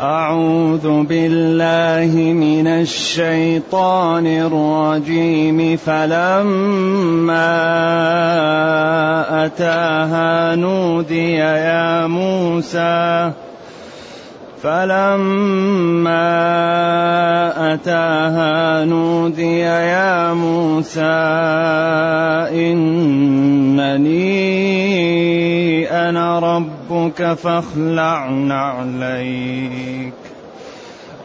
أعوذ بالله من الشيطان الرجيم. فلما أتاها نودي يا موسى. فلما أتاها نودي يا موسى. إنني أنا ربك فاخلع نعليك.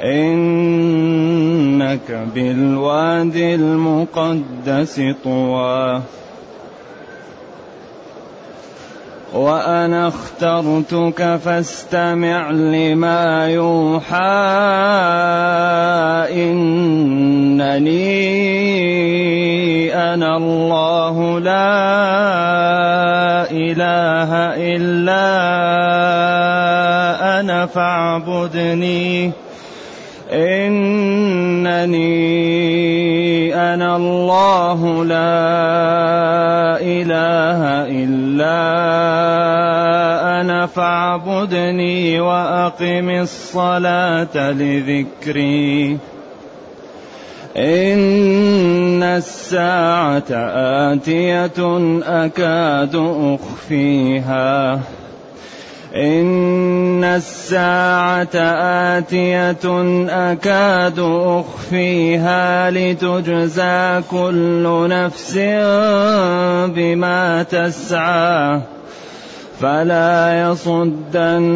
إنك بالوادي المقدس طوى. وأنا اخترتك فاستمع لما يوحى. إنني أنا الله لا إله إلا أنا فاعبدني. إنني أنا الله لا إله إلا أنا فاعبدني وأقم الصلاة لذكري. الساعة آتية أكاد أخفيها. إن الساعة آتية أكاد أخفيها لتجزى كل نفس بما تسعى. فلا يصدنك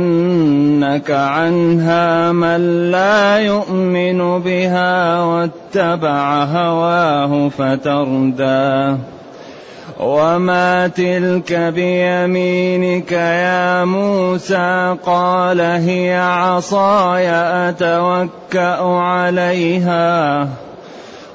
عنها من لا يؤمن بها واتبع هواه فتردى. وما تلك بيمينك يا موسى قال هي عصاي أتوكأ عليها.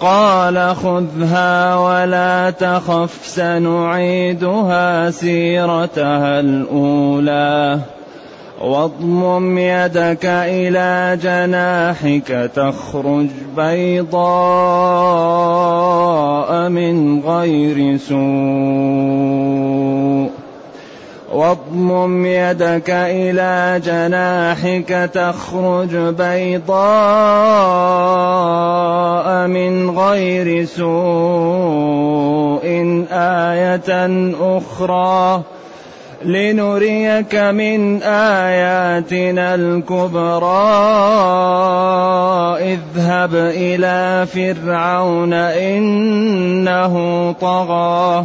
قال خذها ولا تخف سنعيدها سيرتها الأولى. واضمم يدك إلى جناحك تخرج بيضاء من غير سوء. واضمم يدك إلى جناحك تخرج بيضاء من غير سوء آية أخرى. لنريك من آياتنا الكبرى. اذهب إلى فرعون إنه طغى.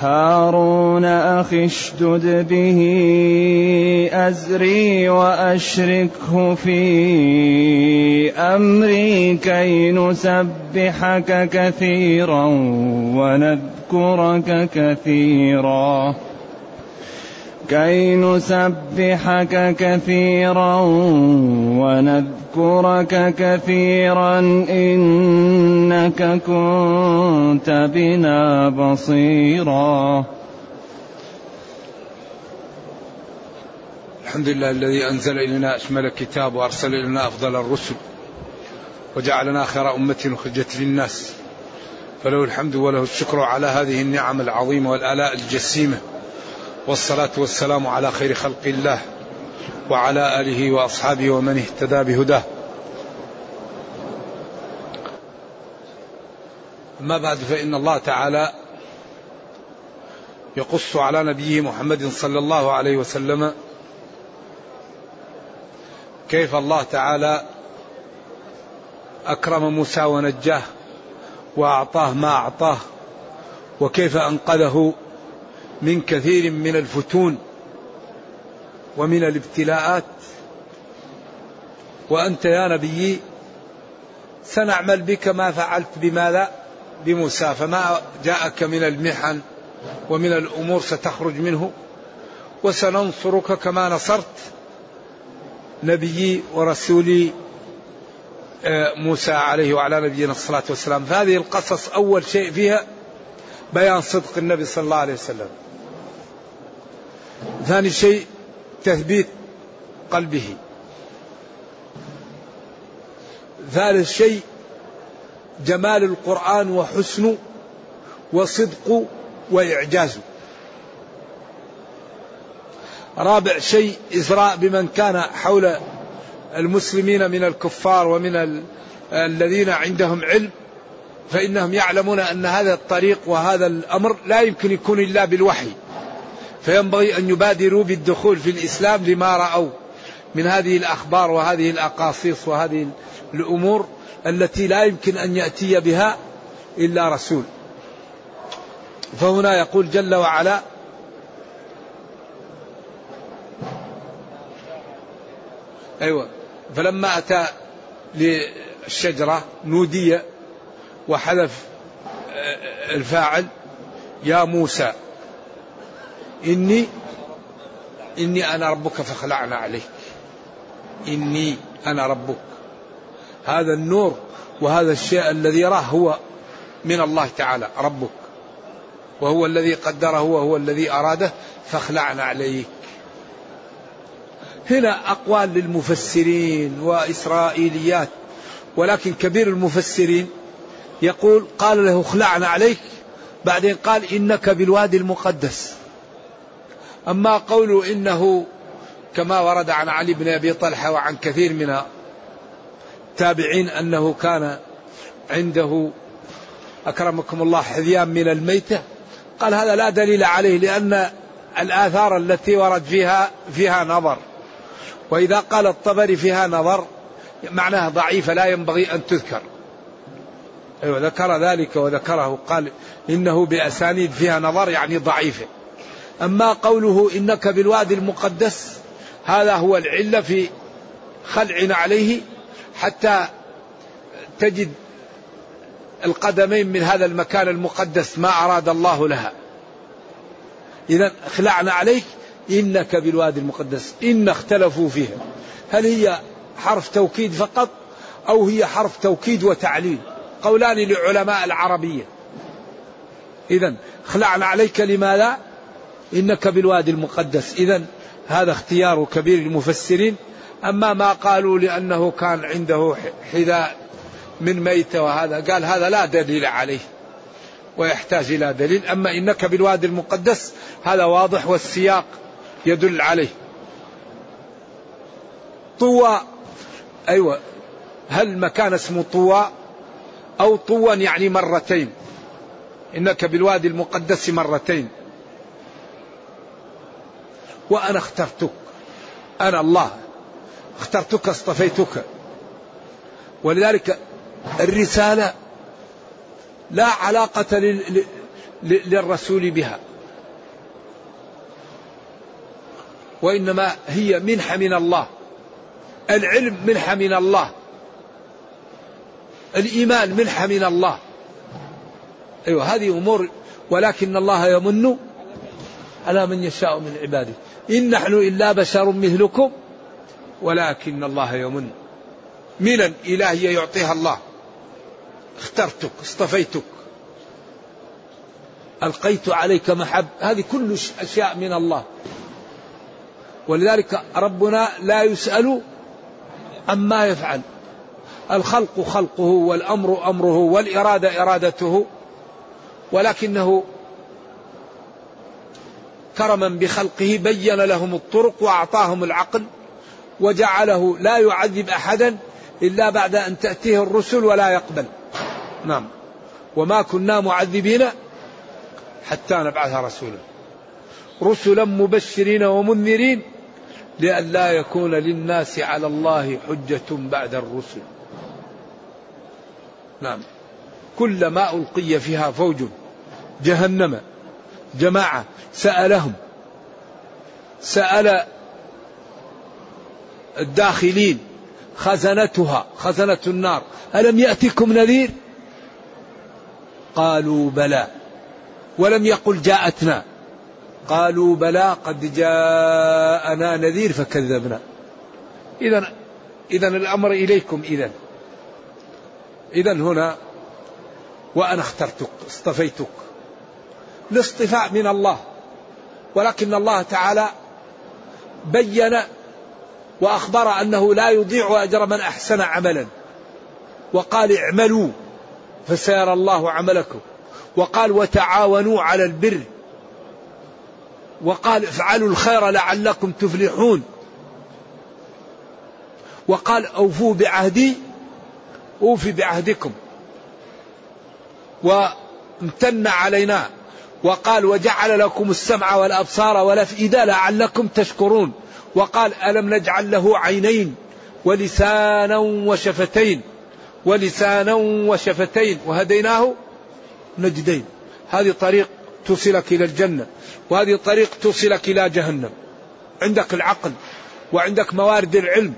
هارون أخي اشدد به أزري وأشركه في أمري كي نسبحك كثيرا ونذكرك كثيرا. كي نسبحك كثيرا ونذكرك كثيرا إنك كنت بنا بصيرا. الحمد لله الذي أنزل إلينا أشمل كتاب وأرسل إلينا أفضل الرسل وجعلنا خير أمة أخرجت للناس. فله الحمد وله الشكر على هذه النعم العظيمة والآلاء الجسيمة والصلاة والسلام على خير خلق الله. وعلى آله وأصحابه ومن اهتدى بهداه. أما بعد فإن الله تعالى يقص على نبيه محمد صلى الله عليه وسلم كيف الله تعالى أكرم موسى ونجاه وأعطاه ما أعطاه وكيف أنقذه من كثير من الفتون ومن الابتلاءات. وأنت يا نبي سنعمل بك ما فعلت بماذا؟ بموسى. فما جاءك من المحن ومن الأمور ستخرج منه. وسننصرك كما نصرت نبيي ورسولي آه، موسى عليه وعلى نبينا الصلاة والسلام. فهذه القصص أول شيء فيها بيان صدق النبي صلى الله عليه وسلم. ثاني شيء تثبيت قلبه. ثالث شيء جمال القرآن وحسنه وصدقه وإعجازه رابع شيء إزراء بمن كان حول المسلمين من الكفار ومن ال... الذين عندهم علم. فإنهم يعلمون أن هذا الطريق وهذا الأمر لا يمكن يكون إلا بالوحي. فينبغي أن يبادروا بالدخول في الإسلام لما رأوا من هذه الأخبار وهذه الأقاصيص وهذه الأمور التي لا يمكن أن يأتي بها إلا رسول. فهنا يقول جل وعلا أيوة. فلما أتى للشجرة نودي وحذف الفاعل يا موسى إني إني أنا ربك فخلعنا عليك. إني أنا ربك. هذا النور وهذا الشيء الذي يراه هو من الله تعالى ربك. وهو الذي قدره وهو الذي أراده فاخلعنا عليك. هنا أقوال للمفسرين وإسرائيليات ولكن كبير المفسرين يقول قال له اخلعنا عليك بعدين قال إنك بالوادي المقدس. أما قوله إنه كما ورد عن علي بن أبي طلحة وعن كثير من التابعين أنه كان عنده أكرمكم الله حذيان من الميتة قال هذا لا دليل عليه لأن الآثار التي ورد فيها فيها نظر. وإذا قال الطبري فيها نظر معناها ضعيفة لا ينبغي أن تذكر. أيوة ذكر ذلك وذكره قال إنه بأسانيد فيها نظر يعني ضعيفة. أما قوله إنك بالوادي المقدس هذا هو العلة في خلعنا عليه حتى تجد القدمين من هذا المكان المقدس ما أراد الله لها. إذا خلعنا عليك إنك بالوادي المقدس إن اختلفوا فيها. هل هي حرف توكيد فقط أو هي حرف توكيد وتعليل؟ قولان لعلماء العربية. إذا خلعنا عليك لماذا؟ إنك بالوادي المقدس. إذا هذا اختيار كبير المفسرين أما ما قالوا لأنه كان عنده حذاء من ميتة وهذا قال هذا لا دليل عليه ويحتاج إلى دليل. أما إنك بالوادي المقدس هذا واضح والسياق يدل عليه. طوى أيوة هل مكان اسمه طوى أو طوا يعني مرتين. إنك بالوادي المقدس مرتين. وأنا اخترتك. أنا الله. اخترتك اصطفيتك. ولذلك الرسالة لا علاقة للرسول بها. وإنما هي منحة من الله. العلم منحة من الله. الإيمان منحة من الله. أيوة هذه أمور ولكن الله يمن على من يشاء من عباده. إن نحن إلا بشر مثلكم ولكن الله يمن منا إلهية يعطيها الله. اخترتك اصطفيتك. ألقيت عليك محب. هذه كل أشياء من الله. ولذلك ربنا لا يسأل عما يفعل. الخلق خلقه والأمر أمره والإرادة إرادته. ولكنه كرما بخلقه بين لهم الطرق وأعطاهم العقل وجعله لا يعذب أحدا إلا بعد أن تأتيه الرسل ولا يقبل. نعم. وما كنا معذبين حتى نبعث رسولا. رسلا مبشرين ومنذرين لئلا يكون للناس على الله حجة بعد الرسل. نعم. كلما ألقي فيها فوج جهنم. جماعة سألهم. سأل الداخلين خزنتها خزنة النار. ألم يأتكم نذير؟ قالوا بلى. ولم يقل جاءتنا. قالوا بلى قد جاءنا نذير فكذبنا. إذا إذا الأمر إليكم إذا إذا هنا وأنا اخترتك اصطفيتك. الاصطفاء من الله. ولكن الله تعالى بين وأخبر أنه لا يضيع أجر من أحسن عملا. وقال اعملوا فسيرى الله عملكم. وقال وتعاونوا على البر. وقال افعلوا الخير لعلكم تفلحون. وقال أوفوا بعهدي أوفي بعهدكم. وامتن علينا. وقال وجعل لكم السمع والأبصار والأفئدة لعلكم تشكرون. وقال ألم نجعل له عينين ولسانا وشفتين ولسانا وشفتين وهديناه نجدين. هذه طريق توصلك إلى الجنة وهذه طريق توصلك إلى جهنم. عندك العقل وعندك موارد العلم.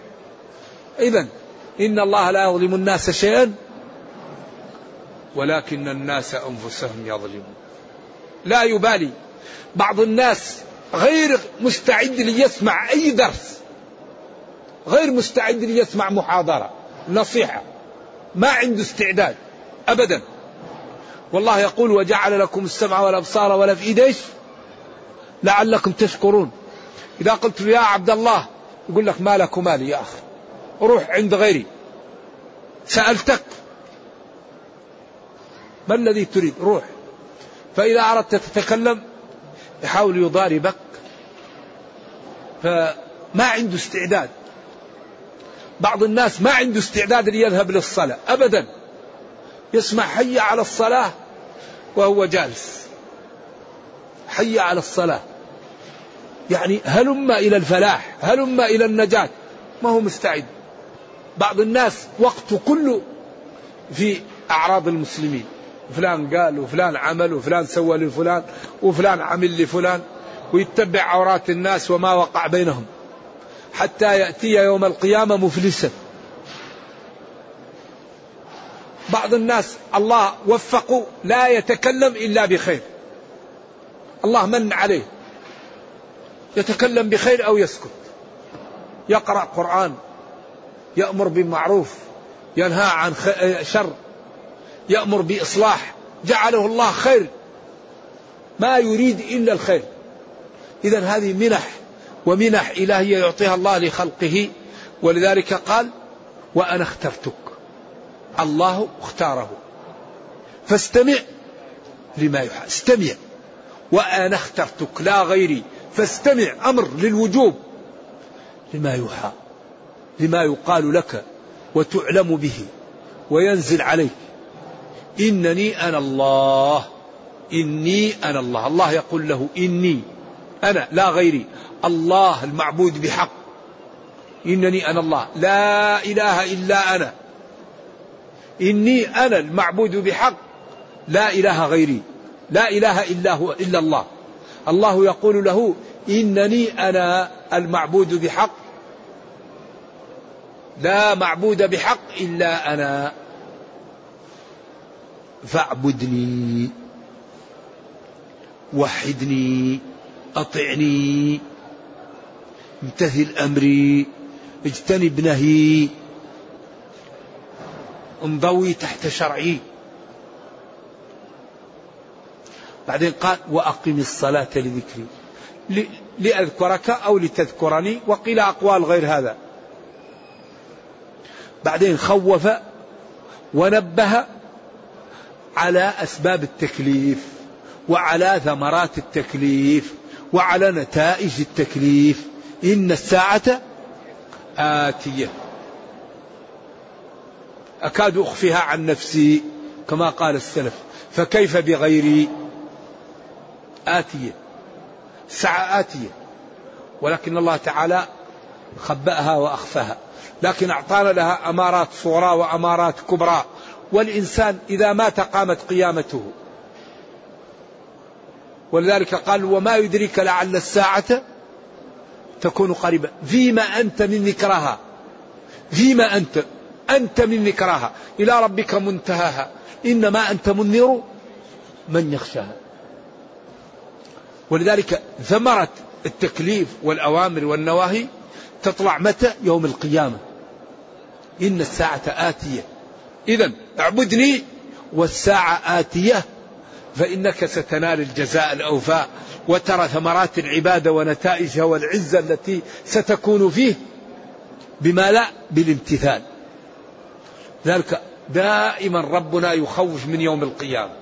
اذا إن الله لا يظلم الناس شيئا ولكن الناس أنفسهم يظلمون. لا يبالي. بعض الناس غير مستعد ليسمع أي درس غير مستعد ليسمع محاضرة نصيحة ما عنده استعداد أبدا. والله يقول وجعل لكم السمع والأبصار والأفئدة لعلكم تشكرون. إذا قلت له يا عبد الله. يقول لك مالك ومالي يا أخي روح عند غيري سألتك ما الذي تريد؟ روح. فإذا أردت تتكلم يحاول يضاربك. فما عنده استعداد. بعض الناس ما عنده استعداد ليذهب للصلاة أبدا. يسمع حي على الصلاة وهو جالس. حي على الصلاة. يعني هلم إلى الفلاح هلم إلى النجاة. ما هو مستعد. بعض الناس وقته كله في أعراض المسلمين. فلان قال وفلان عمل وفلان سوى لفلان وفلان عمل لفلان ويتبع عورات الناس وما وقع بينهم حتى يأتي يوم القيامة مفلسا. بعض الناس الله وفقوا لا يتكلم إلا بخير. الله من عليه. يتكلم بخير أو يسكت. يقرأ قرآن يأمر بالمعروف ينهى عن شر. يأمر بإصلاح. جعله الله خير. ما يريد إلا الخير. إذا هذه منح ومنح إلهية يعطيها الله لخلقه. ولذلك قال وأنا اخترتك. الله اختاره. فاستمع لما يوحى استمع. وأنا اخترتك لا غيري. فاستمع أمر للوجوب. لما يوحى لما يقال لك وتعلم به وينزل عليك. إنني أنا الله. إني أنا الله. الله يقول له إني. أنا لا غيري. الله المعبود بحق. إنني أنا الله. لا إله إلا أنا. إني أنا المعبود بحق. لا إله غيري. لا إله إلا هو إلا الله. الله يقول له إنني أنا المعبود بحق. لا معبود بحق إلا أنا. فاعبدني وحدني أطعني امتثل أمري اجتنب نهي انضوي تحت شرعي. بعدين قال وأقم الصلاة لذكري. لأذكرك أو لتذكرني وقيل أقوال غير هذا. بعدين خوف ونبه على أسباب التكليف وعلى ثمرات التكليف وعلى نتائج التكليف. إن الساعة آتية. أكاد أخفيها عن نفسي كما قال السلف. فكيف بغيري آتية؟ الساعة آتية. ولكن الله تعالى خبأها وأخفاها. لكن أعطانا لها أمارات صغرى وأمارات كبرى. والإنسان إذا مات قامت قيامته. ولذلك قال وما يدريك لعل الساعة تكون قريبة. فيما أنت من ذكرها فيما أنت. أنت من ذكرها إلى ربك منتهاها. إنما أنت منذر من يخشاها. ولذلك ثمرة التكليف والأوامر والنواهي تطلع متى؟ يوم القيامة. إن الساعة آتية. إذا أعبدني والساعة آتية فإنك ستنال الجزاء الأوفاء وترى ثمرات العبادة ونتائجها والعزة التي ستكون فيه بما لا بالامتثال. ذلك دائما ربنا يخوف من يوم القيامة.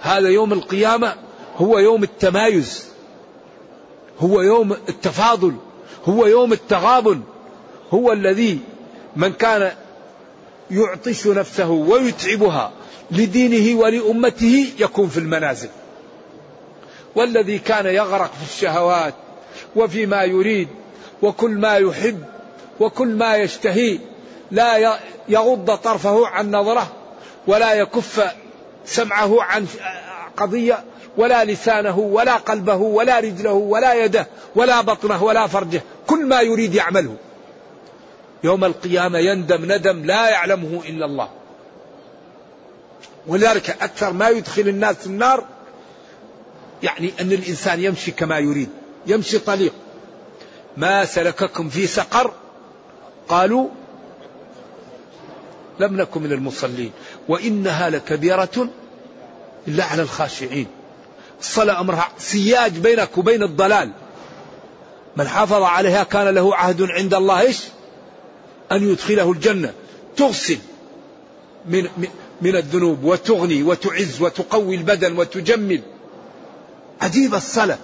هذا يوم القيامة هو يوم التمايز هو يوم التفاضل هو يوم التغابن هو الذي من كان يعطش نفسه ويتعبها لدينه ولأمته يكون في المنازل. والذي كان يغرق في الشهوات وفيما يريد وكل ما يحب وكل ما يشتهي لا يغض طرفه عن نظره ولا يكف سمعه عن قضية ولا لسانه ولا قلبه ولا رجله ولا يده ولا بطنه ولا فرجه. كل ما يريد يعمله. يوم القيامة يندم ندم لا يعلمه إلا الله. ولذلك أكثر ما يدخل الناس النار يعني أن الإنسان يمشي كما يريد يمشي طليق. ما سلككم في سقر؟ قالوا لم نكن من المصلين. وإنها لكبيرة إلا على الخاشعين. الصلاة أمرها سياج بينك وبين الضلال. من حافظ عليها كان له عهد عند الله إيش؟ أن يدخله الجنة. تغسل من, من الذنوب وتغني وتعز وتقوي البدن وتجمل. عجيب الصلاة.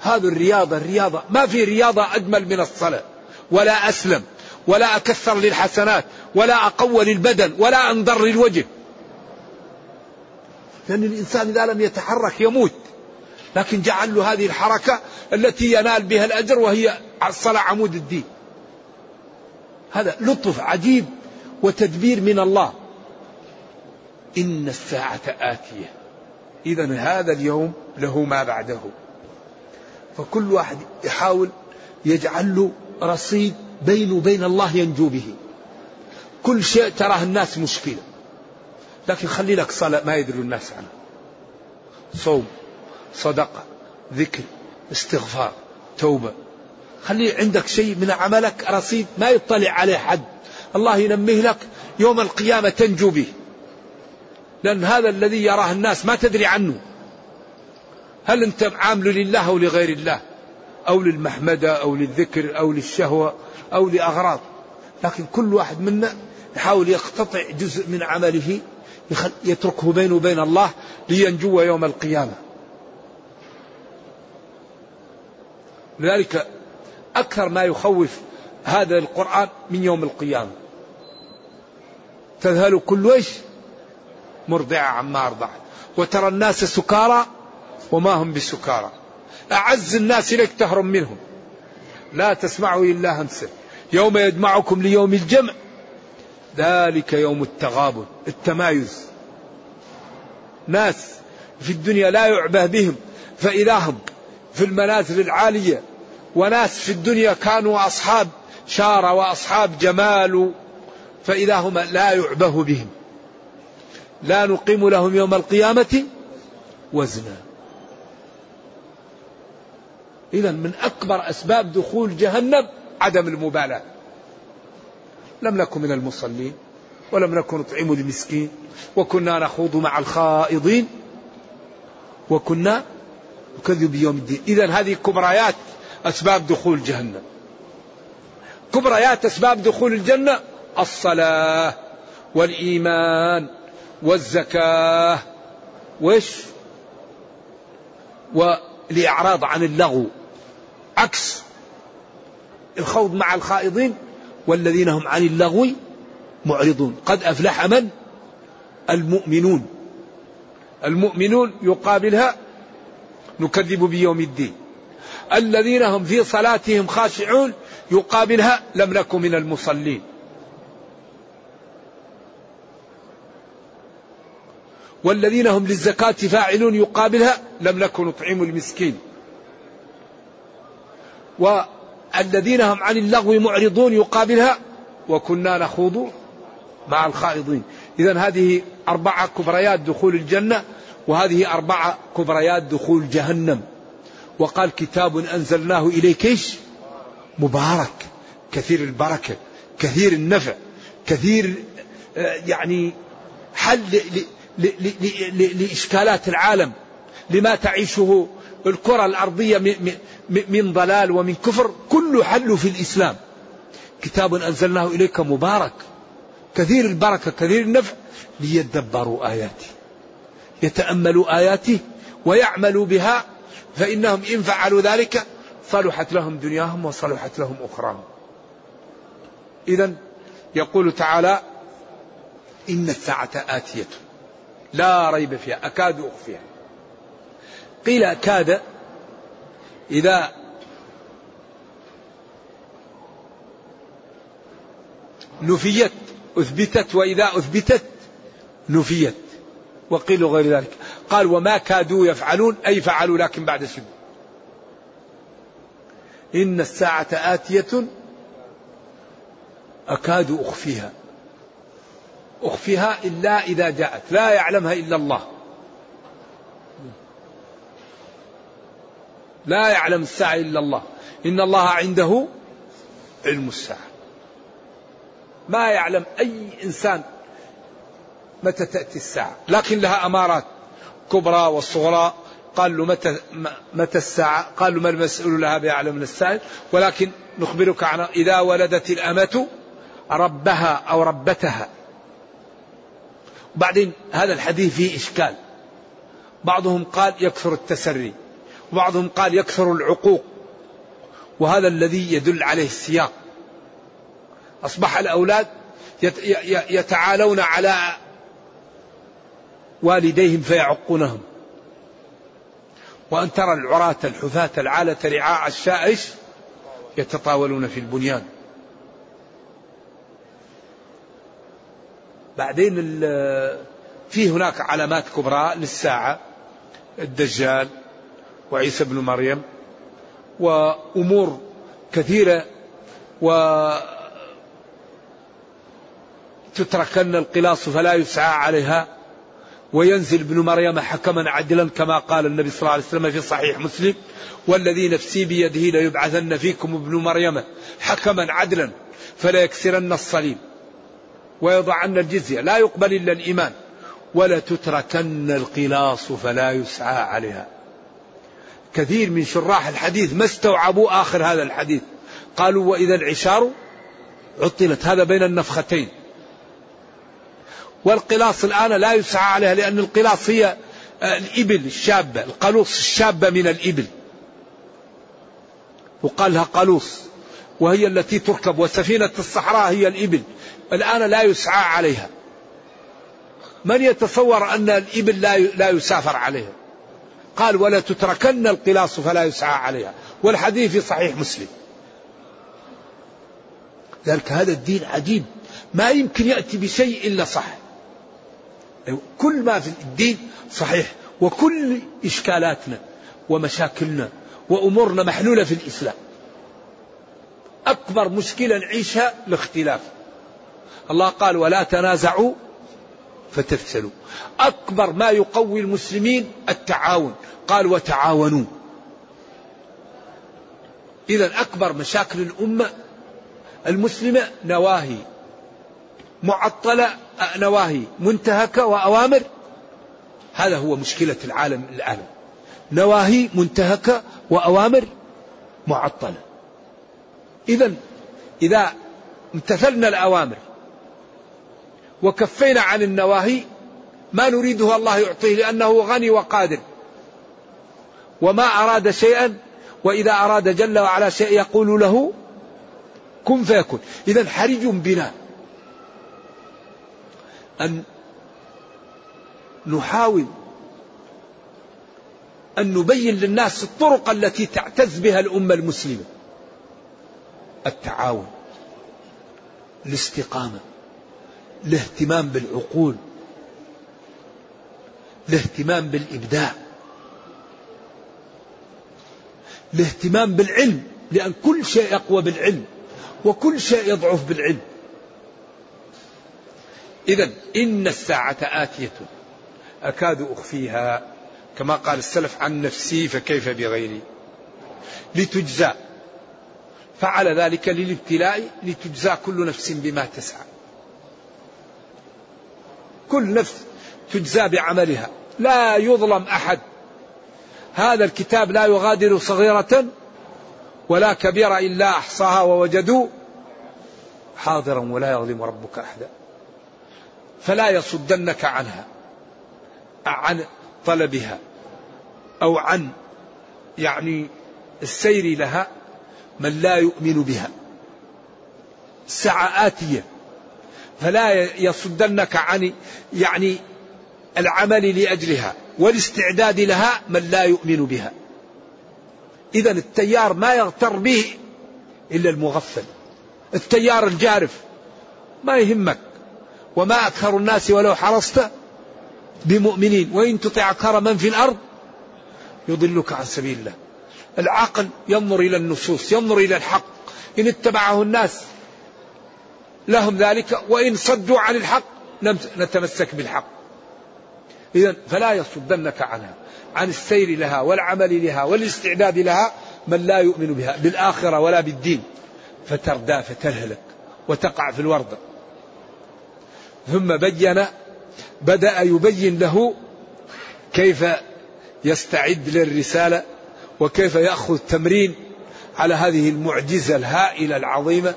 هذه الرياضة الرياضة ما في رياضة أجمل من الصلاة. ولا أسلم ولا أكثر للحسنات ولا أقوى للبدن ولا أنضر للوجه. لأن الإنسان إذا لم يتحرك يموت. لكن جعل له هذه الحركة التي ينال بها الأجر وهي الصلاة عمود الدين. هذا لطف عجيب وتدبير من الله. إن الساعة آتية. إذا هذا اليوم له ما بعده. فكل واحد يحاول يجعل له رصيد بينه وبين الله ينجو به. كل شيء تراه الناس مشكلة. لكن خلي لك صلاة ما يدري الناس عنها. صوم صدقة ذكر استغفار توبة. خلي عندك شيء من عملك رصيد ما يطلع عليه حد. الله ينميه لك يوم القيامة تنجو به. لأن هذا الذي يراه الناس ما تدري عنه. هل أنت عامل لله أو لغير الله؟ أو للمحمدة أو للذكر أو للشهوة أو لأغراض. لكن كل واحد منا يحاول يقتطع جزء من عمله يتركه بينه وبين الله لينجو يوم القيامة. لذلك أكثر ما يخوف هذا القرآن من يوم القيامة. تذهل كل وش مرضعة عما أرضعت. وترى الناس سكارى وما هم بسكارى. أعز الناس إليك تهرب منهم. لا تسمعوا إلا همسا يوم يجمعكم ليوم الجمع. ذلك يوم التغابن التمايز. ناس في الدنيا لا يعبه بهم فإذا هم في المنازل العالية. وناس في الدنيا كانوا أصحاب شارة وأصحاب جمال فإذا هم لا يعبه بهم. لا نقيم لهم يوم القيامة وزنا. إذا من أكبر أسباب دخول جهنم عدم المبالاة. لم نكن من المصلين ولم نكن نطعم المسكين وكنا نخوض مع الخائضين وكنا نكذب بيوم الدين. إذا هذه كبريات أسباب دخول جهنم. كبريات أسباب دخول الجنة الصلاة والإيمان والزكاة. وش؟ والإعراض عن اللغو. عكس الخوض مع الخائضين والذين هم عن اللغو معرضون. قد أفلح من؟ المؤمنون. المؤمنون يقابلها نكذب بيوم الدين. الذين هم في صلاتهم خاشعون يقابلها لم نكن من المصلين. والذين هم للزكاة فاعلون يقابلها لم نكن نطعم المسكين. والذين هم عن اللغو معرضون يقابلها وكنا نخوض مع الخائضين. إذا هذه أربعة كبريات دخول الجنة وهذه أربعة كبريات دخول جهنم. وقال كتاب أنزلناه إليك إيش؟ مبارك. كثير البركة كثير النفع كثير آه، يعني حل لإشكالات العالم لما تعيشه الكرة الأرضية من ضلال ومن كفر كله حل في الإسلام. كتاب أنزلناه إليك مبارك. كثير البركة كثير النفع ليدبروا آياته يتأملوا آياته ويعملوا بها فإنهم إن فعلوا ذلك صلحت لهم دنياهم وصلحت لهم أخراهم. إذا يقول تعالى إن الساعة آتية. لا ريب فيها أكاد أخفيها. قيل أكاد إذا نفيت أثبتت وإذا أثبتت نفيت وقيل غير ذلك. قال وما كادوا يفعلون أي فعلوا لكن بعد شدة إن الساعة آتية أكاد أخفيها. أخفيها إلا إذا جاءت. لا يعلمها إلا الله. لا يعلم الساعة إلا الله. إن الله عنده علم الساعة. ما يعلم أي إنسان متى تأتي الساعة. لكن لها أمارات. كبرى والصغرى قال له متى متى الساعة؟ قال له ما المسؤول لها بأعلم من السائل ولكن نخبرك عن إذا ولدت الأمة ربها أو ربتها. وبعدين هذا الحديث فيه إشكال. بعضهم قال يكثر التسري وبعضهم قال يكثر العقوق وهذا الذي يدل عليه السياق. أصبح الأولاد يتعالون على والديهم فيعقونهم. وأن ترى العراة الحثاة العالة رعاء الشائش يتطاولون في البنيان. بعدين في هناك علامات كبرى للساعة. الدجال وعيسى بن مريم وأمور كثيرة و تتركن القلاص فلا يسعى عليها. وينزل ابن مريم حكما عدلا كما قال النبي صلى الله عليه وسلم في صحيح مسلم والذي نفسي بيده ليبعثن فيكم ابن مريم حكما عدلا فلا يكسرن الصليب ويضعن الجزية لا يقبل إلا الإيمان ولا تتركن القلاص فلا يسعى عليها. كثير من شراح الحديث ما استوعبوا آخر هذا الحديث قالوا وإذا العشار عطلت هذا بين النفختين. والقلاص الآن لا يسعى عليها لأن القلاص هي الإبل الشابة القلوص الشابة من الإبل. وقال لها قلوص وهي التي تركب وسفينة الصحراء هي الإبل. الآن لا يسعى عليها. من يتصور أن الإبل لا لا يسافر عليها؟ قال ولا تتركن القلاص فلا يسعى عليها. والحديث في صحيح مسلم. ذلك هذا الدين عجيب. ما يمكن يأتي بشيء إلا صح كل ما في الدين صحيح وكل إشكالاتنا ومشاكلنا وأمورنا محلولة في الإسلام. أكبر مشكلة نعيشها الاختلاف. الله قال ولا تنازعوا فتفشلوا. أكبر ما يقوي المسلمين التعاون. قال وتعاونوا. إذا أكبر مشاكل الأمة المسلمة نواهي معطلة نواهي منتهكة وأوامر. هذا هو مشكلة العالم الآن. نواهي منتهكة وأوامر معطلة. إذا إذا امتثلنا الأوامر وكفينا عن النواهي ما نريده الله يعطيه لأنه غني وقادر. وما أراد شيئا وإذا أراد جل وعلا شيء يقول له كن فيكن إذا حرج بنا. أن نحاول أن نبين للناس الطرق التي تعتز بها الأمة المسلمة. التعاون الاستقامة الاهتمام بالعقول الاهتمام بالإبداع الاهتمام بالعلم لأن كل شيء يقوى بالعلم وكل شيء يضعف بالعلم. إذا إن الساعة آتية. أكاد أخفيها كما قال السلف عن نفسي فكيف بغيري. لتجزى. فعل ذلك للابتلاء لتجزى كل نفس بما تسعى. كل نفس تجزى بعملها. لا يظلم أحد. هذا الكتاب لا يغادر صغيرة ولا كبيرة إلا أحصاها ووجدوا حاضرا ولا يظلم ربك أحدا. فلا يصدنك عنها عن طلبها أو عن يعني السير لها من لا يؤمن بها. الساعة آتية فلا يصدنك عن يعني العمل لأجلها والاستعداد لها من لا يؤمن بها. إذا التيار ما يغتر به إلا المغفل التيار الجارف ما يهمك. وما أكثر الناس ولو حرصت بمؤمنين. وإن تطع أكثر من في الأرض يضلك عن سبيل الله. العقل ينظر إلى النصوص ينظر إلى الحق. إن اتبعه الناس لهم ذلك وإن صدوا عن الحق نتمسك بالحق. إذا فلا يصدنك عنها عن السير لها والعمل لها والاستعداد لها من لا يؤمن بها بالآخرة ولا بالدين. فتردى فتلهلك وتقع في الورطة ثم بين بدأ يبين له كيف يستعد للرسالة وكيف يأخذ تمرين على هذه المعجزة الهائلة العظيمة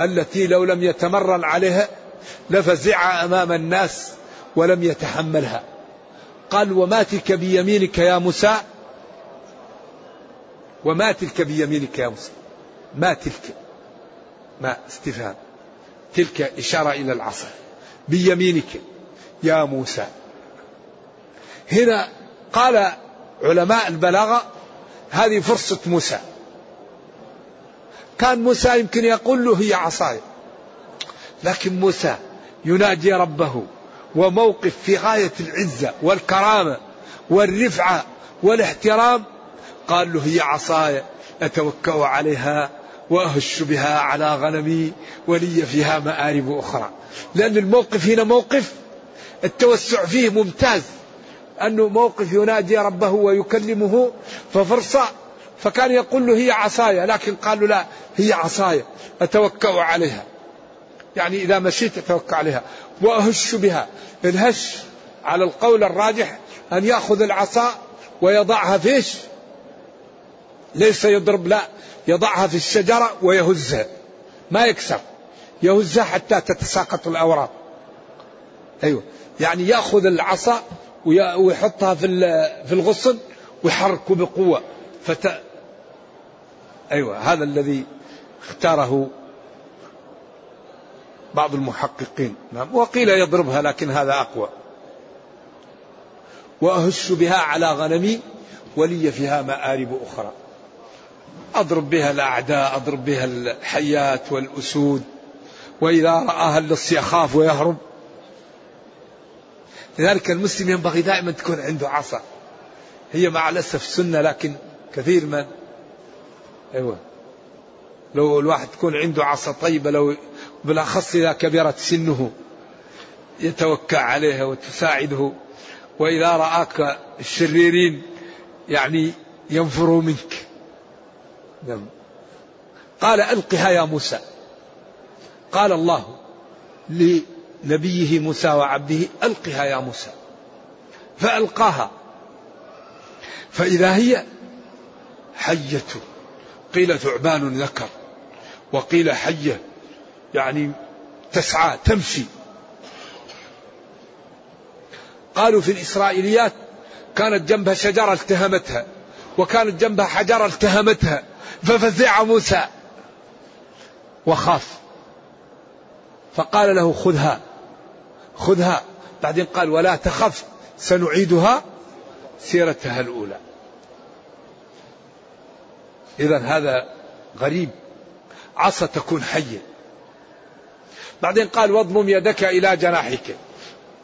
التي لو لم يتمرن عليها لفزع أمام الناس ولم يتحملها. قال وما تلك بيمينك يا موسى؟ وما تلك بيمينك يا موسى؟ ما تلك. ما استفهام. تلك إشارة إلى العصا بيمينك يا موسى. هنا قال علماء البلاغة هذه فرصة موسى. كان موسى يمكن يقول له هي عصاي. لكن موسى يناجي ربه وموقف في غاية العزة والكرامة والرفعة والاحترام. قال له هي عصاي أتوكأ عليها وأهش بها على غنمي ولي فيها مآرب أخرى. لأن الموقف هنا موقف التوسع فيه ممتاز. أنه موقف يناجي ربه ويكلمه ففرصة فكان يقول له هي عصايا لكن قال له لا هي عصايا أتوكأ عليها. يعني إذا مشيت أتوكأ عليها. وأهش بها. الهش على القول الراجح أن يأخذ العصا ويضعها فيش ليس يضرب لا يضعها في الشجرة ويهزها ما يكسر يهزها حتى تتساقط الأوراق أيوة. يعني يأخذ العصا ويحطها في في الغصن ويحركه بقوة. فت أيوة. هذا الذي اختاره بعض المحققين. نعم. وقيل يضربها لكن هذا أقوى. وأهش بها على غنمي ولي فيها مآرب أخرى. أضرب بها الأعداء أضرب بها الحيات والأسود. وإذا رآها اللص يخاف ويهرب. لذلك المسلم ينبغي دائما تكون عنده عصا. هي مع الأسف سنة لكن كثير من أيوة. لو الواحد تكون عنده عصا طيبة لو بالأخص إذا كبرت سنه يتوكى عليها وتساعده. وإذا رآك الشريرين يعني ينفروا منك. نعم. قال ألقها يا موسى. قال الله نبيه موسى وعبده ألقها يا موسى. فألقاها. فإذا هي حية. قيل ثعبان ذكر. وقيل حية. يعني تسعى تمشي. قالوا في الإسرائيليات كانت جنبها شجرة التهمتها. وكانت جنبها حجرة التهمتها. ففزع موسى وخاف. فقال له خذها خذها. بعدين قال ولا تخف سنعيدها سيرتها الأولى. إذا هذا غريب عصا تكون حية. بعدين قال واضمم يدك إلى جناحك.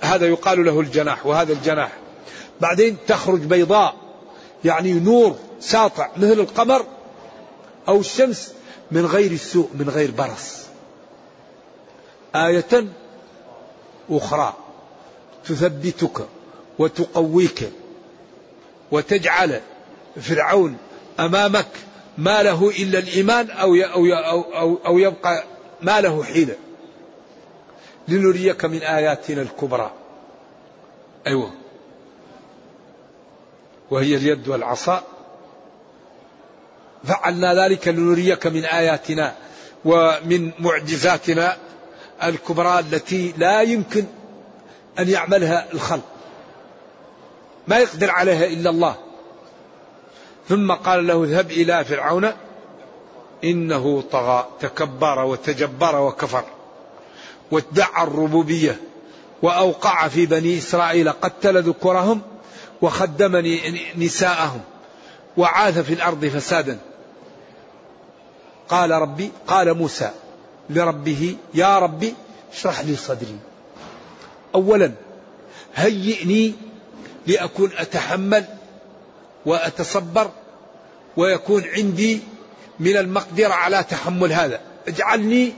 هذا يقال له الجناح وهذا الجناح. بعدين تخرج بيضاء يعني نور ساطع مثل القمر. أو الشمس من غير سوء من غير برص. آية أخرى. تثبتك وتقويك وتجعل فرعون أمامك ما له إلا الإيمان أو أو أو, أو يبقى ما له حيلة. لنريك من آياتنا الكبرى. أيوه. وهي اليد والعصا. فعلنا ذلك لنريك من آياتنا ومن معجزاتنا الكبرى التي لا يمكن أن يعملها الخلق. ما يقدر عليها إلا الله. ثم قال له اذهب إلى فرعون إنه طغى تكبر وتجبر وكفر وادعى الربوبية وأوقع في بني إسرائيل قتل ذكورهم وخدم نساءهم وعاث في الأرض فسادا. قال ربي قال موسى لربه يا ربي اشرح لي صدري. أولا هيئني لأكون أتحمل وأتصبر ويكون عندي من المقدرة على تحمل هذا. اجعلني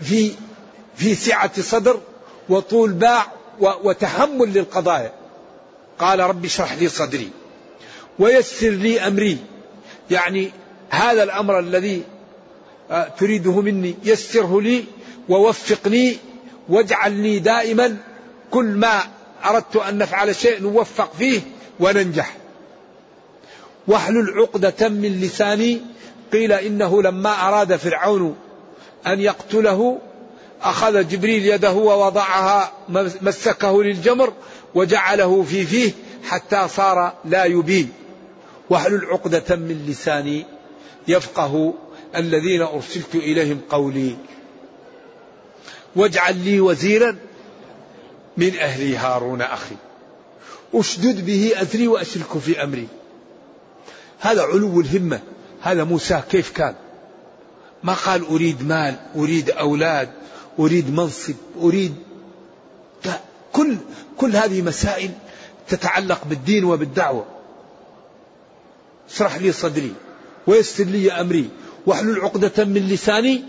في في سعة صدر وطول باع وتحمل للقضايا. قال رب اشرح لي صدري. ويسر لي أمري. يعني هذا الأمر الذي آه، تريده مني يسره لي ووفقني واجعلني دائما كل ما أردت أن نفعل شيء نوفق فيه وننجح. واحلل عقدة من لساني. قيل إنه لما أراد فرعون أن يقتله أخذ جبريل يده ووضعها مسكه للجمر وجعله في فيه حتى صار لا يبين. واحلل عقدة من لساني. يفقه الذين أرسلت إليهم قولي. واجعل لي وزيرا من أهلي هارون أخي. أشدد به أذري وأشرك في أمري. هذا علو الهمة. هذا موسى كيف كان؟ ما قال أريد مال أريد أولاد أريد منصب أريد. كل كل هذه مسائل تتعلق بالدين وبالدعوة. اشرح لي صدري. ويسر لي أمري. وأحلل عقدة من لساني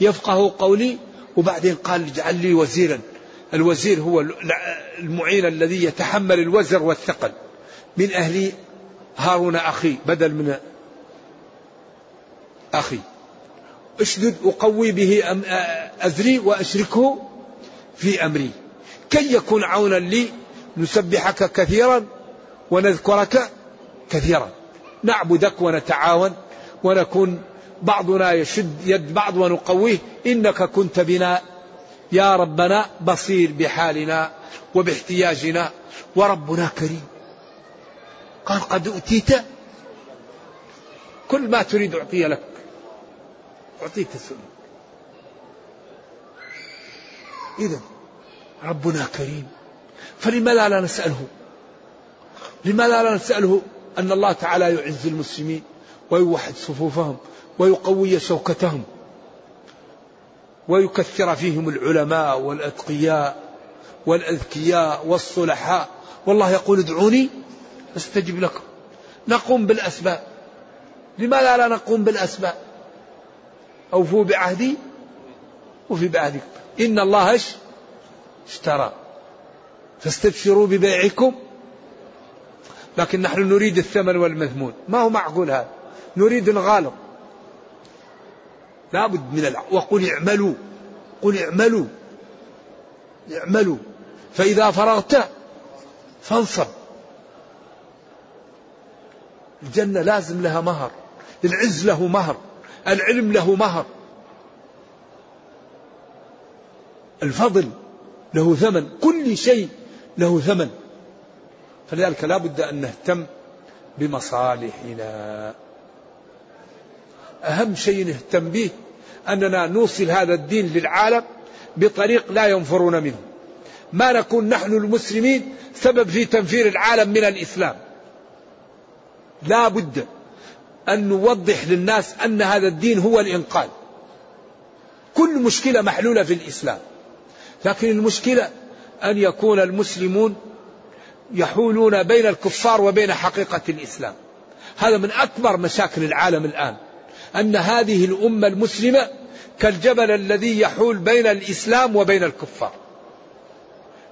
يفقه قولي. وبعدين قال اجعل لي وزيرا. الوزير هو المعين الذي يتحمل الوزر والثقل. من أهل هارون أخي بدل من أخي. أشدد أقوي به أزري وأشركه في أمري. كي يكون عونا لي نسبحك كثيرا ونذكرك كثيرا. نعبدك ونتعاون ونكون بعضنا يشد يد بعض ونقويه. إنك كنت بنا. يا ربنا بصير بحالنا وباحتياجنا. وربنا كريم. قال قد أوتيت. كل ما تريد أعطيه لك. أعطيك السؤال إذا ربنا كريم. فلماذا لا نسأله؟ لماذا لا نسأله؟ أن الله تعالى يعز المسلمين ويوحد صفوفهم ويقوي شوكتهم ويكثر فيهم العلماء والأتقياء والأذكياء والصلحاء. والله يقول ادعوني أستجب لكم. نقوم بالأسباب. لماذا لا نقوم بالأسباب؟ أوفوا بعهدي وفي بعهدكم. إن الله اشترى. فاستبشروا ببيعكم لكن نحن نريد الثمن والمذمون ما هو معقول هذا؟ نريد الغالب. لابد من الع... وقل اعملوا. قل اعملوا. اعملوا. فإذا فرغت فانصب. الجنة لازم لها مهر. العز له مهر. العلم له مهر. الفضل له ثمن. كل شيء له ثمن. فلذلك لا بد أن نهتم بمصالحنا. أهم شيء نهتم به أننا نوصل هذا الدين للعالم بطريق لا ينفرون منه. ما نكون نحن المسلمين سبب في تنفير العالم من الإسلام. لا بد أن نوضح للناس أن هذا الدين هو الإنقاذ. كل مشكلة محلولة في الإسلام. لكن المشكلة أن يكون المسلمون يحولون بين الكفار وبين حقيقة الإسلام. هذا من أكبر مشاكل العالم الآن أن هذه الأمة المسلمة كالجبل الذي يحول بين الإسلام وبين الكفار.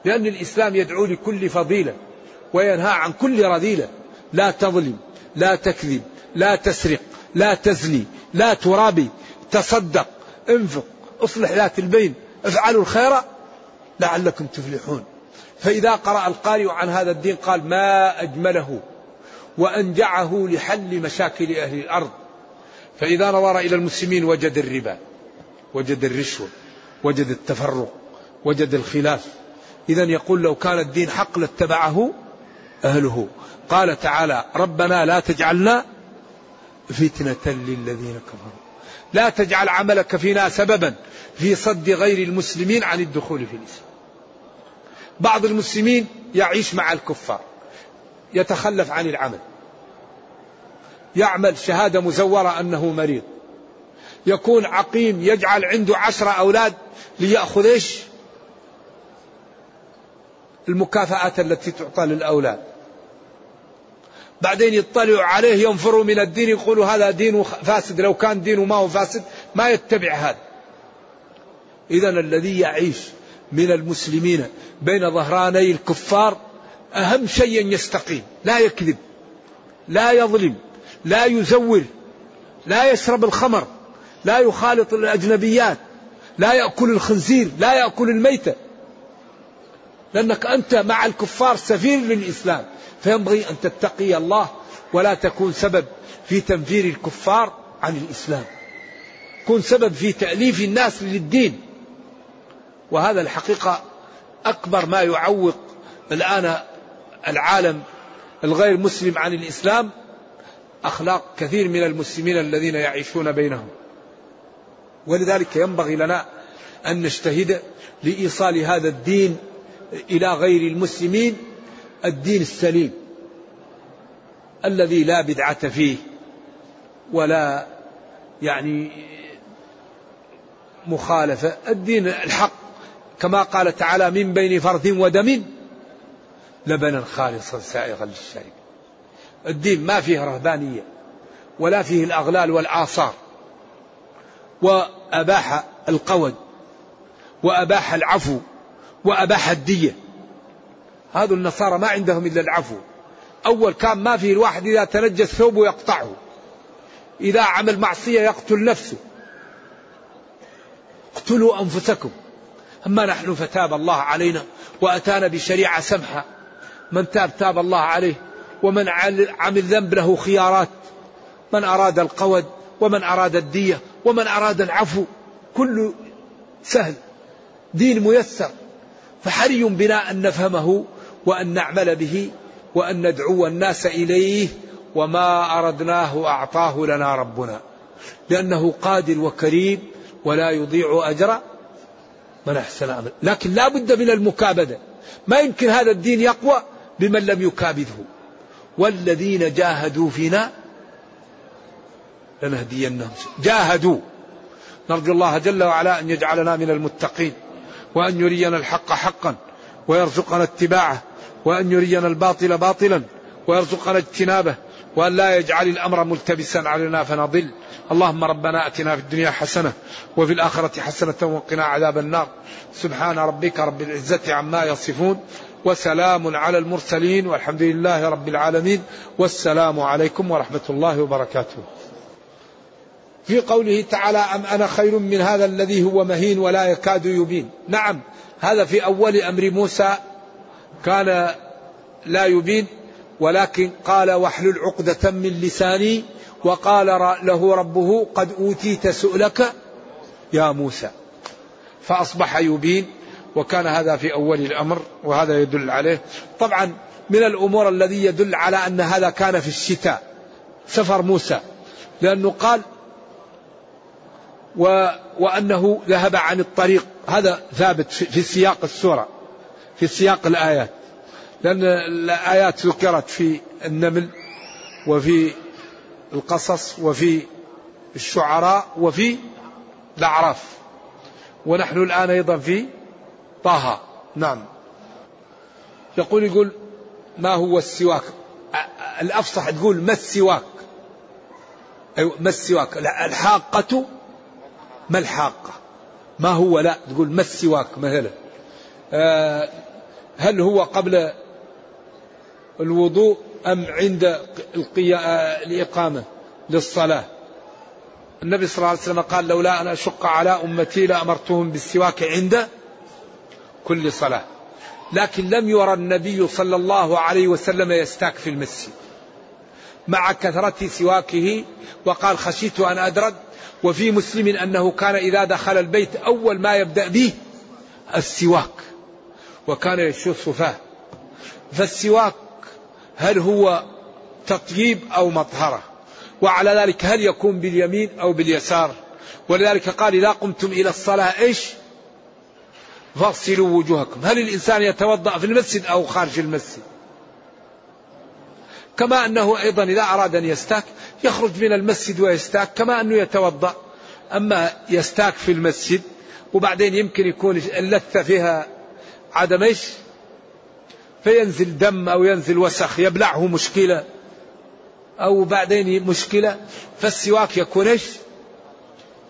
لأن الإسلام يدعو لكل فضيلة وينهى عن كل رذيلة لا تظلم لا تكذب لا تسرق لا تزني لا ترابي تصدق انفق اصلح ذات البين افعلوا الخير لعلكم تفلحون. فإذا قرأ القارئ عن هذا الدين قال ما أجمله وأنجعه لحل مشاكل أهل الأرض. فإذا نظر إلى المسلمين وجد الربا وجد الرشوة وجد التفرق وجد الخلاف. إذا يقول لو كان الدين حق لاتبعه أهله. قال تعالى ربنا لا تجعلنا فتنة للذين كفروا. لا تجعل عملك فينا سببا في صد غير المسلمين عن الدخول في الإسلام. بعض المسلمين يعيش مع الكفار يتخلف عن العمل. يعمل شهادة مزورة أنه مريض. يكون عقيم يجعل عنده عشرة أولاد ليأخذ إيش؟ المكافآت التي تعطى للأولاد. بعدين يطلعوا عليه ينفروا من الدين يقولوا هذا دين فاسد لو كان دينه ما هو فاسد ما يتبع هذا. إذا الذي يعيش من المسلمين بين ظهراني الكفار أهم شيء يستقيم لا يكذب لا يظلم لا يزور لا يشرب الخمر لا يخالط الأجنبيات لا يأكل الخنزير لا يأكل الميتة. لأنك أنت مع الكفار سفير للإسلام فينبغي أن تتقي الله ولا تكون سبب في تنفير الكفار عن الإسلام. كن سبب في تأليف الناس للدين. وهذا الحقيقة أكبر ما يعوق الآن العالم الغير مسلم عن الإسلام أخلاق كثير من المسلمين الذين يعيشون بينهم. ولذلك ينبغي لنا أن نجتهد لإيصال هذا الدين إلى غير المسلمين الدين السليم الذي لا بدعة فيه ولا يعني مخالفة. الدين الحق كما قال تعالى من بين فرث ودم لبنا خالصا سائغا للشارب الدين ما فيه رهبانية ولا فيه الأغلال والآثار. وأباح القود وأباح العفو وأباح الدية. هذا النصارى ما عندهم إلا العفو. أول كان ما فيه الواحد إذا تنجس ثوبه يقطعه. إذا عمل معصية يقتل نفسه. اقتلوا أنفسكم. أما نحن فتاب الله علينا وأتانا بشريعة سمحة من تاب تاب الله عليه ومن عمل ذنب له خيارات. من أراد القود ومن أراد الدية ومن أراد العفو. كل سهل. دين ميسر. فحري بنا أن نفهمه وأن نعمل به وأن ندعو الناس إليه وما أردناه أعطاه لنا ربنا. لأنه قادر وكريم ولا يضيع أجر من أحسن عمل لكن لا بد من المكابدة. ما يمكن هذا الدين يقوى بمن لم يكابده. والذين جاهدوا فينا لنهدينهم. جاهدوا. نرجو الله جل وعلا أن يجعلنا من المتقين وأن يرينا الحق حقا ويرزقنا اتباعه وأن يرينا الباطل باطلا ويرزقنا اجتنابه. وأن لا يجعل الأمر ملتبسا علينا فنضل. اللهم ربنا أتنا في الدنيا حسنة وفي الآخرة حسنة وقنا عذاب النار. سبحان ربك رب العزة عما يصفون وسلام على المرسلين والحمد لله رب العالمين. والسلام عليكم ورحمة الله وبركاته. في قوله تعالى أم أنا خير من هذا الذي هو مهين ولا يكاد يبين. نعم هذا في أول أمر موسى كان لا يبين. ولكن قال واحلل عقدة من لساني وقال له ربه قد أوتيت سؤلك يا موسى. فأصبح يبين وكان هذا في أول الأمر وهذا يدل عليه. طبعا من الأمور الذي يدل على أن هذا كان في الشتاء. سفر موسى. لأنه قال و وأنه ذهب عن الطريق. هذا ثابت في سياق السورة في سياق الآيات. لأن الآيات ذكرت في النمل وفي القصص وفي الشعراء وفي الأعراف. ونحن الآن أيضا في طه. نعم. يقول يقول ما هو السواك؟ الأفصح تقول ما السواك؟ أيوة ما السواك؟ الحاقة ما الحاقة؟ ما هو؟ لا تقول ما السواك؟ مثلا آه هل هو قبل الوضوء أم عند الإقامة للصلاة؟ النبي صلى الله عليه وسلم قال لولا أن أشق على أمتي لأمرتهم بالسواك عند كل صلاة. لكن لم يرى النبي صلى الله عليه وسلم يستاك في المسجد. مع كثرة سواكه وقال خشيت أن أدرد وفي مسلم أنه كان إذا دخل البيت أول ما يبدأ به السواك وكان يشوف فاه فالسواك هل هو تطييب أو مطهرة؟ وعلى ذلك هل يكون باليمين أو باليسار؟ ولذلك قال إذا قمتم إلى الصلاة إيش؟ فاغسلوا وجوهكم. هل الإنسان يتوضأ في المسجد أو خارج المسجد؟ كما أنه أيضا إذا أراد أن يستاك يخرج من المسجد ويستاك كما أنه يتوضأ. أما يستاك في المسجد وبعدين يمكن يكون اللثة فيها عدم إيش؟ فينزل دم أو ينزل وسخ يبلعه مشكلة. أو بعدين مشكلة. فالسواك يكون إيش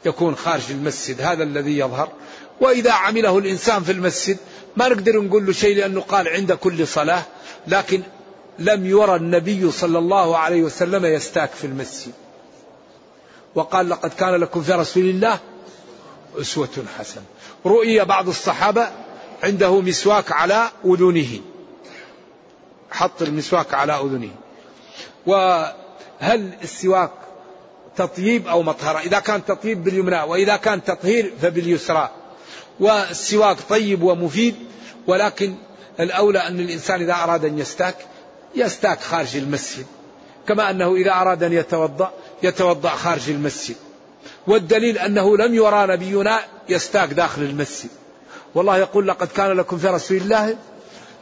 يكون خارج المسجد هذا الذي يظهر. وإذا عمله الإنسان في المسجد ما نقدر نقول له شيء لأنه قال عند كل صلاة لكن لم يرى النبي صلى الله عليه وسلم يستاك في المسجد. وقال لقد كان لكم في رسول الله أسوة حسنة. رؤي بعض الصحابة عنده مسواك على أذنه. حط المسواك على أذنه. وهل السواك تطييب أو مطهرة؟ إذا كان تطييب باليمنى وإذا كان تطهير فباليسرى. والسواك طيب ومفيد ولكن الأولى أن الإنسان إذا أراد أن يستاك يستاك خارج المسجد. كما أنه إذا أراد أن يتوضأ يتوضأ خارج المسجد. والدليل أنه لم يرى نبينا يستاك داخل المسجد. والله يقول لقد كان لكم في رسول الله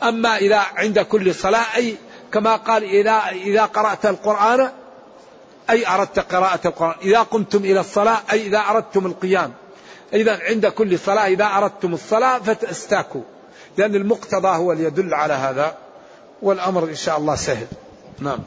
أما إذا عند كل صلاة أي كما قال إذا إذا قرأت القرآن أي أردت قراءة القرآن. إذا قمتم إلى الصلاة أي إذا أردتم القيام. إذا عند كل صلاة إذا أردتم الصلاة فتستاكوا لأن المقتضى هو اللي يدل على هذا والأمر إن شاء الله سهل. نعم.